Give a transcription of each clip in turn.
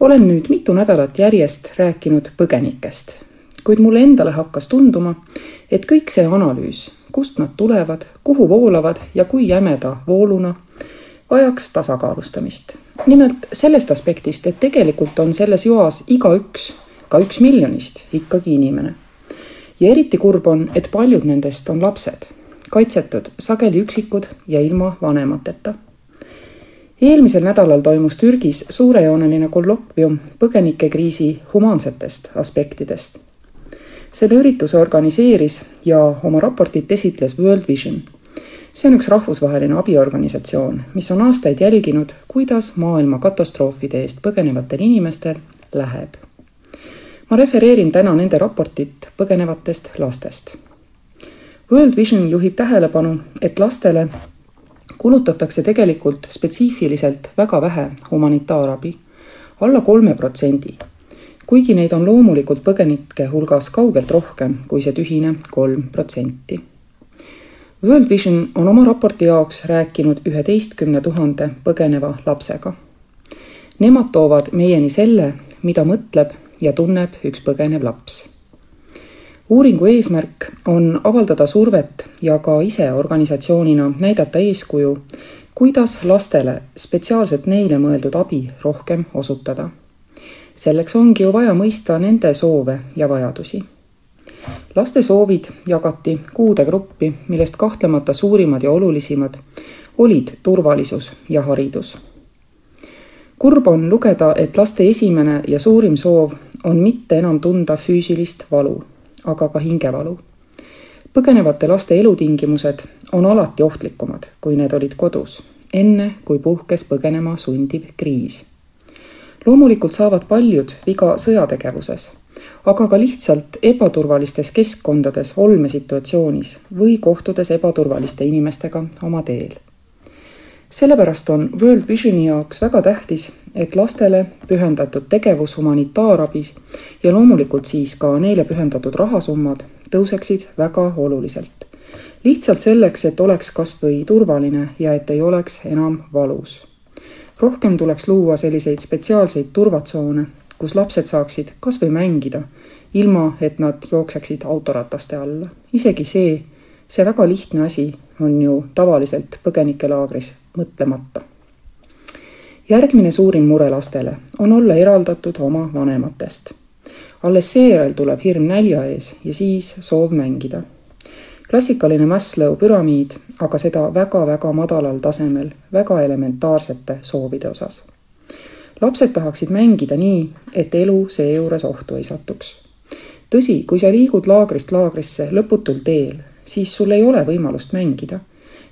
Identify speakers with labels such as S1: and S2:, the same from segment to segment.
S1: olen nüüd mitu nädalat järjest rääkinud põgenikest, kuid mulle endale hakkas tunduma, et kõik see analüüs, kust nad tulevad, kuhu voolavad ja kui jämeda vooluna, vajaks tasakaalustamist. nimelt sellest aspektist, et tegelikult on selles joas igaüks, ka üks miljonist, ikkagi inimene. ja eriti kurb on, et paljud nendest on lapsed, kaitsetud, sageli üksikud ja ilma vanemateta eelmisel nädalal toimus Türgis suurejooneline kollokvium põgenikekriisi humaansetest aspektidest. selle ürituse organiseeris ja oma raportit esitles World Vision. see on üks rahvusvaheline abiorganisatsioon, mis on aastaid jälginud, kuidas maailma katastroofide eest põgenevatel inimestel läheb. ma refereerin täna nende raportit põgenevatest lastest. World Vision juhib tähelepanu, et lastele kulutatakse tegelikult spetsiifiliselt väga vähe humanitaarabi, alla kolme protsendi. kuigi neid on loomulikult põgenike hulgas kaugelt rohkem kui see tühine kolm protsenti. World Vision on oma raporti jaoks rääkinud üheteistkümne tuhande põgeneva lapsega. Nemad toovad meieni selle, mida mõtleb ja tunneb üks põgenev laps uuringu eesmärk on avaldada survet ja ka ise organisatsioonina näidata eeskuju, kuidas lastele spetsiaalselt neile mõeldud abi rohkem osutada. selleks ongi ju vaja mõista nende soove ja vajadusi. laste soovid jagati kuude gruppi, millest kahtlemata suurimad ja olulisimad olid turvalisus ja haridus. kurb on lugeda, et laste esimene ja suurim soov on mitte enam tunda füüsilist valu aga ka hingevalu. põgenevate laste elutingimused on alati ohtlikumad, kui need olid kodus, enne kui puhkes põgenema sundiv kriis. loomulikult saavad paljud viga sõjategevuses, aga ka lihtsalt ebaturvalistes keskkondades olmesituatsioonis või kohtudes ebaturvaliste inimestega oma teel sellepärast on World Visioni jaoks väga tähtis, et lastele pühendatud tegevus humanitaarabis ja loomulikult siis ka neile pühendatud rahasummad tõuseksid väga oluliselt. lihtsalt selleks, et oleks kas või turvaline ja et ei oleks enam valus. rohkem tuleks luua selliseid spetsiaalseid turvatsoone, kus lapsed saaksid kas või mängida, ilma et nad jookseksid autorataste alla. isegi see, see väga lihtne asi on ju tavaliselt põgenikelaagris mõtlemata. järgmine suurim mure lastele on olla eraldatud oma vanematest. alles seejärel tuleb hirm nälja ees ja siis soov mängida. klassikaline Maslow püramiid, aga seda väga-väga madalal tasemel, väga elementaarsete soovide osas. lapsed tahaksid mängida nii, et elu seejuures ohtu ei satuks. tõsi, kui sa liigud laagrist laagrisse lõputul teel, siis sul ei ole võimalust mängida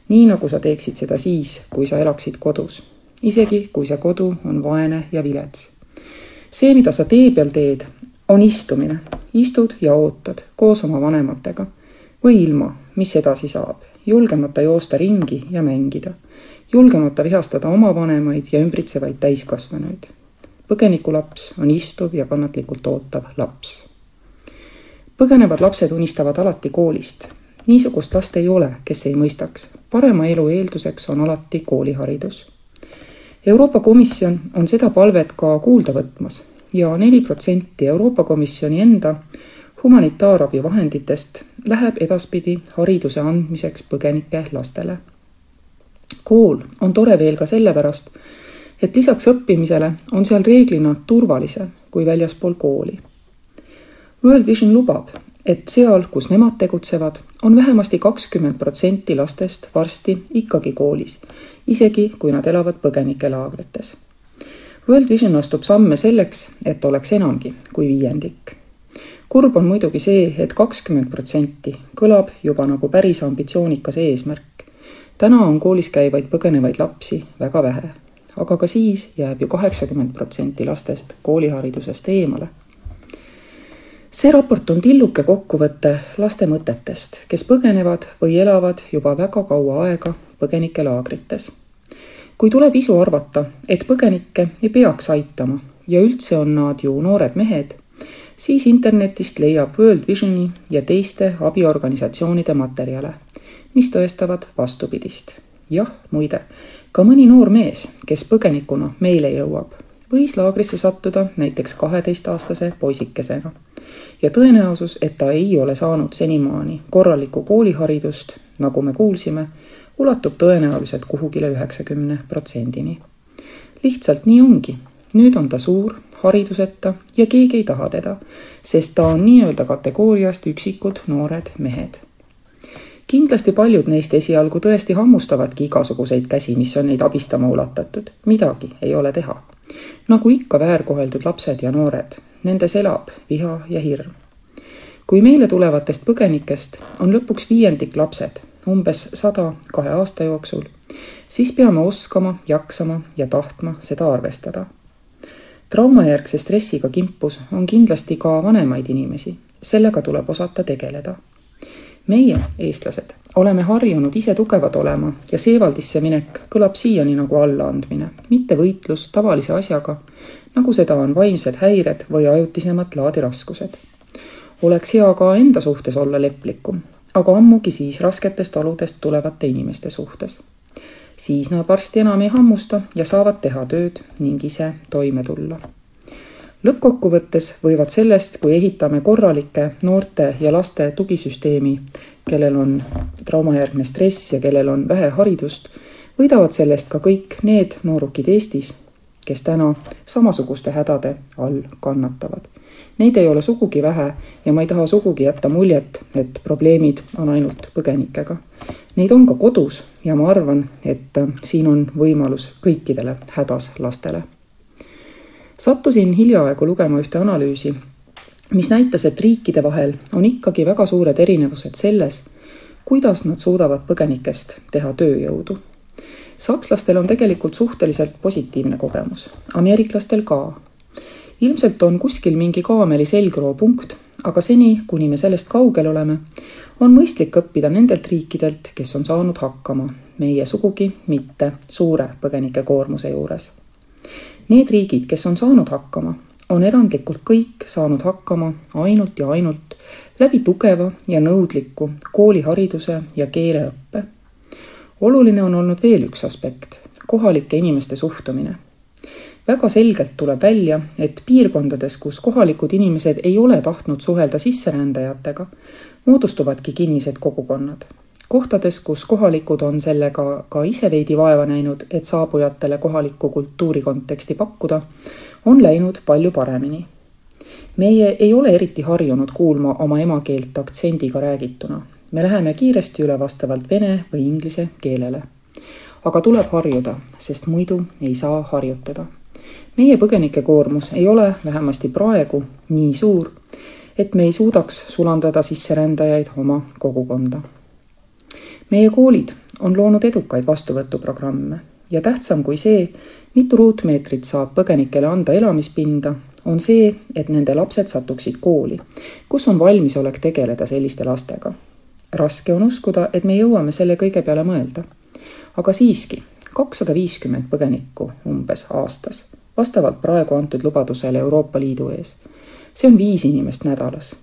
S1: nii nagu sa teeksid seda siis, kui sa elaksid kodus. isegi kui see kodu on vaene ja vilets. see, mida sa tee peal teed, on istumine. istud ja ootad koos oma vanematega või ilma, mis edasi saab, julgemata joosta ringi ja mängida, julgemata vihastada oma vanemaid ja ümbritsevaid täiskasvanuid. põgenikulaps on istuv ja kannatlikult ootav laps. põgenevad lapsed unistavad alati koolist. Niisugust last ei ole, kes ei mõistaks, parema elu eelduseks on alati kooliharidus. Euroopa Komisjon on seda palvet ka kuulda võtmas ja neli protsenti Euroopa Komisjoni enda humanitaarabi vahenditest läheb edaspidi hariduse andmiseks põgenike lastele. kool on tore veel ka sellepärast, et lisaks õppimisele on seal reeglina turvalisem kui väljaspool kooli. World Vision lubab, et seal, kus nemad tegutsevad, on vähemasti kakskümmend protsenti lastest varsti ikkagi koolis, isegi kui nad elavad põgenikelaagrites. World Vision astub samme selleks, et oleks enamgi kui viiendik. kurb on muidugi see, et kakskümmend protsenti kõlab juba nagu päris ambitsioonikas eesmärk. täna on koolis käivaid põgenevaid lapsi väga vähe, aga ka siis jääb ju kaheksakümmend protsenti lastest kooliharidusest eemale see raport on tilluke kokkuvõte laste mõtetest, kes põgenevad või elavad juba väga kaua aega põgenikelaagrites. kui tuleb isu arvata, et põgenikke ei peaks aitama ja üldse on nad ju noored mehed, siis internetist leiab World Visioni ja teiste abiorganisatsioonide materjale, mis tõestavad vastupidist. jah, muide, ka mõni noor mees, kes põgenikuna meile jõuab, võis laagrisse sattuda näiteks kaheteistaastase poisikesena. Ja tõenäosus, et ta ei ole saanud senimaani korralikku kooliharidust, nagu me kuulsime, ulatub tõenäoliselt kuhugile üheksakümne protsendini. lihtsalt nii ongi, nüüd on ta suur, hariduseta ja keegi ei taha teda, sest ta on nii-öelda kategooriast üksikud noored mehed kindlasti paljud neist esialgu tõesti hammustavadki igasuguseid käsi, mis on neid abistama ulatatud, midagi ei ole teha. nagu ikka väärkoheldud lapsed ja noored, nendes elab viha ja hirm. kui meile tulevatest põgenikest on lõpuks viiendik lapsed, umbes sada kahe aasta jooksul, siis peame oskama, jaksama ja tahtma seda arvestada. traumajärgse stressiga kimpus on kindlasti ka vanemaid inimesi, sellega tuleb osata tegeleda meie, eestlased, oleme harjunud ise tugevad olema ja seevaldisse minek kõlab siiani nagu allaandmine, mitte võitlus tavalise asjaga, nagu seda on vaimsed häired või ajutisemat laadi raskused. oleks hea ka enda suhtes olla leplikum, aga ammugi siis rasketest oludest tulevate inimeste suhtes. siis nad varsti enam ei hammusta ja saavad teha tööd ning ise toime tulla lõppkokkuvõttes võivad sellest, kui ehitame korralikke noorte ja laste tugisüsteemi, kellel on traumajärgne stress ja kellel on vähe haridust, võidavad sellest ka kõik need noorukid Eestis, kes täna samasuguste hädade all kannatavad. Neid ei ole sugugi vähe ja ma ei taha sugugi jätta muljet, et probleemid on ainult põgenikega. Neid on ka kodus ja ma arvan, et siin on võimalus kõikidele hädas lastele sattusin hiljaaegu lugema ühte analüüsi, mis näitas, et riikide vahel on ikkagi väga suured erinevused selles, kuidas nad suudavad põgenikest teha tööjõudu. Sakslastel on tegelikult suhteliselt positiivne kogemus, ameeriklastel ka. ilmselt on kuskil mingi kaameli selgroopunkt, aga seni, kuni me sellest kaugel oleme, on mõistlik õppida nendelt riikidelt, kes on saanud hakkama, meie sugugi mitte suure põgenikekoormuse juures Need riigid, kes on saanud hakkama, on erandlikult kõik saanud hakkama ainult ja ainult läbi tugeva ja nõudliku koolihariduse ja keeleõppe. Oluline on olnud veel üks aspekt, kohalike inimeste suhtumine. väga selgelt tuleb välja, et piirkondades, kus kohalikud inimesed ei ole tahtnud suhelda sisserändajatega, moodustuvadki kinnised kogukonnad kohtades, kus kohalikud on sellega ka ise veidi vaeva näinud, et saabujatele kohalikku kultuuri konteksti pakkuda, on läinud palju paremini. meie ei ole eriti harjunud kuulma oma emakeelt aktsendiga räägituna. Me läheme kiiresti üle vastavalt vene või inglise keelele. aga tuleb harjuda, sest muidu ei saa harjutada. meie põgenike koormus ei ole vähemasti praegu nii suur, et me ei suudaks sulandada sisserändajaid oma kogukonda meie koolid on loonud edukaid vastuvõtuprogramme ja tähtsam kui see, mitu ruutmeetrit saab põgenikele anda elamispinda, on see, et nende lapsed satuksid kooli, kus on valmisolek tegeleda selliste lastega. Raske on uskuda, et me jõuame selle kõige peale mõelda. aga siiski, kakssada viiskümmend põgenikku umbes aastas, vastavalt praegu antud lubadusele Euroopa Liidu ees. see on viis inimest nädalas.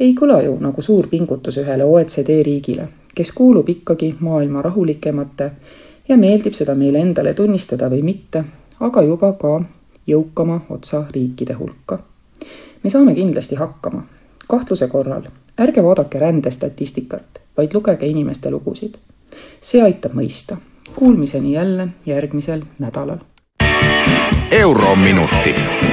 S1: ei kõla ju nagu suur pingutus ühele OECD riigile, kes kuulub ikkagi maailma rahulikemate ja meeldib seda meile endale tunnistada või mitte, aga juba ka jõukama otsa riikide hulka. me saame kindlasti hakkama. kahtluse korral ärge vaadake rändestatistikat, vaid lugege inimeste lugusid. see aitab mõista. Kuulmiseni jälle järgmisel nädalal.
S2: eurominutid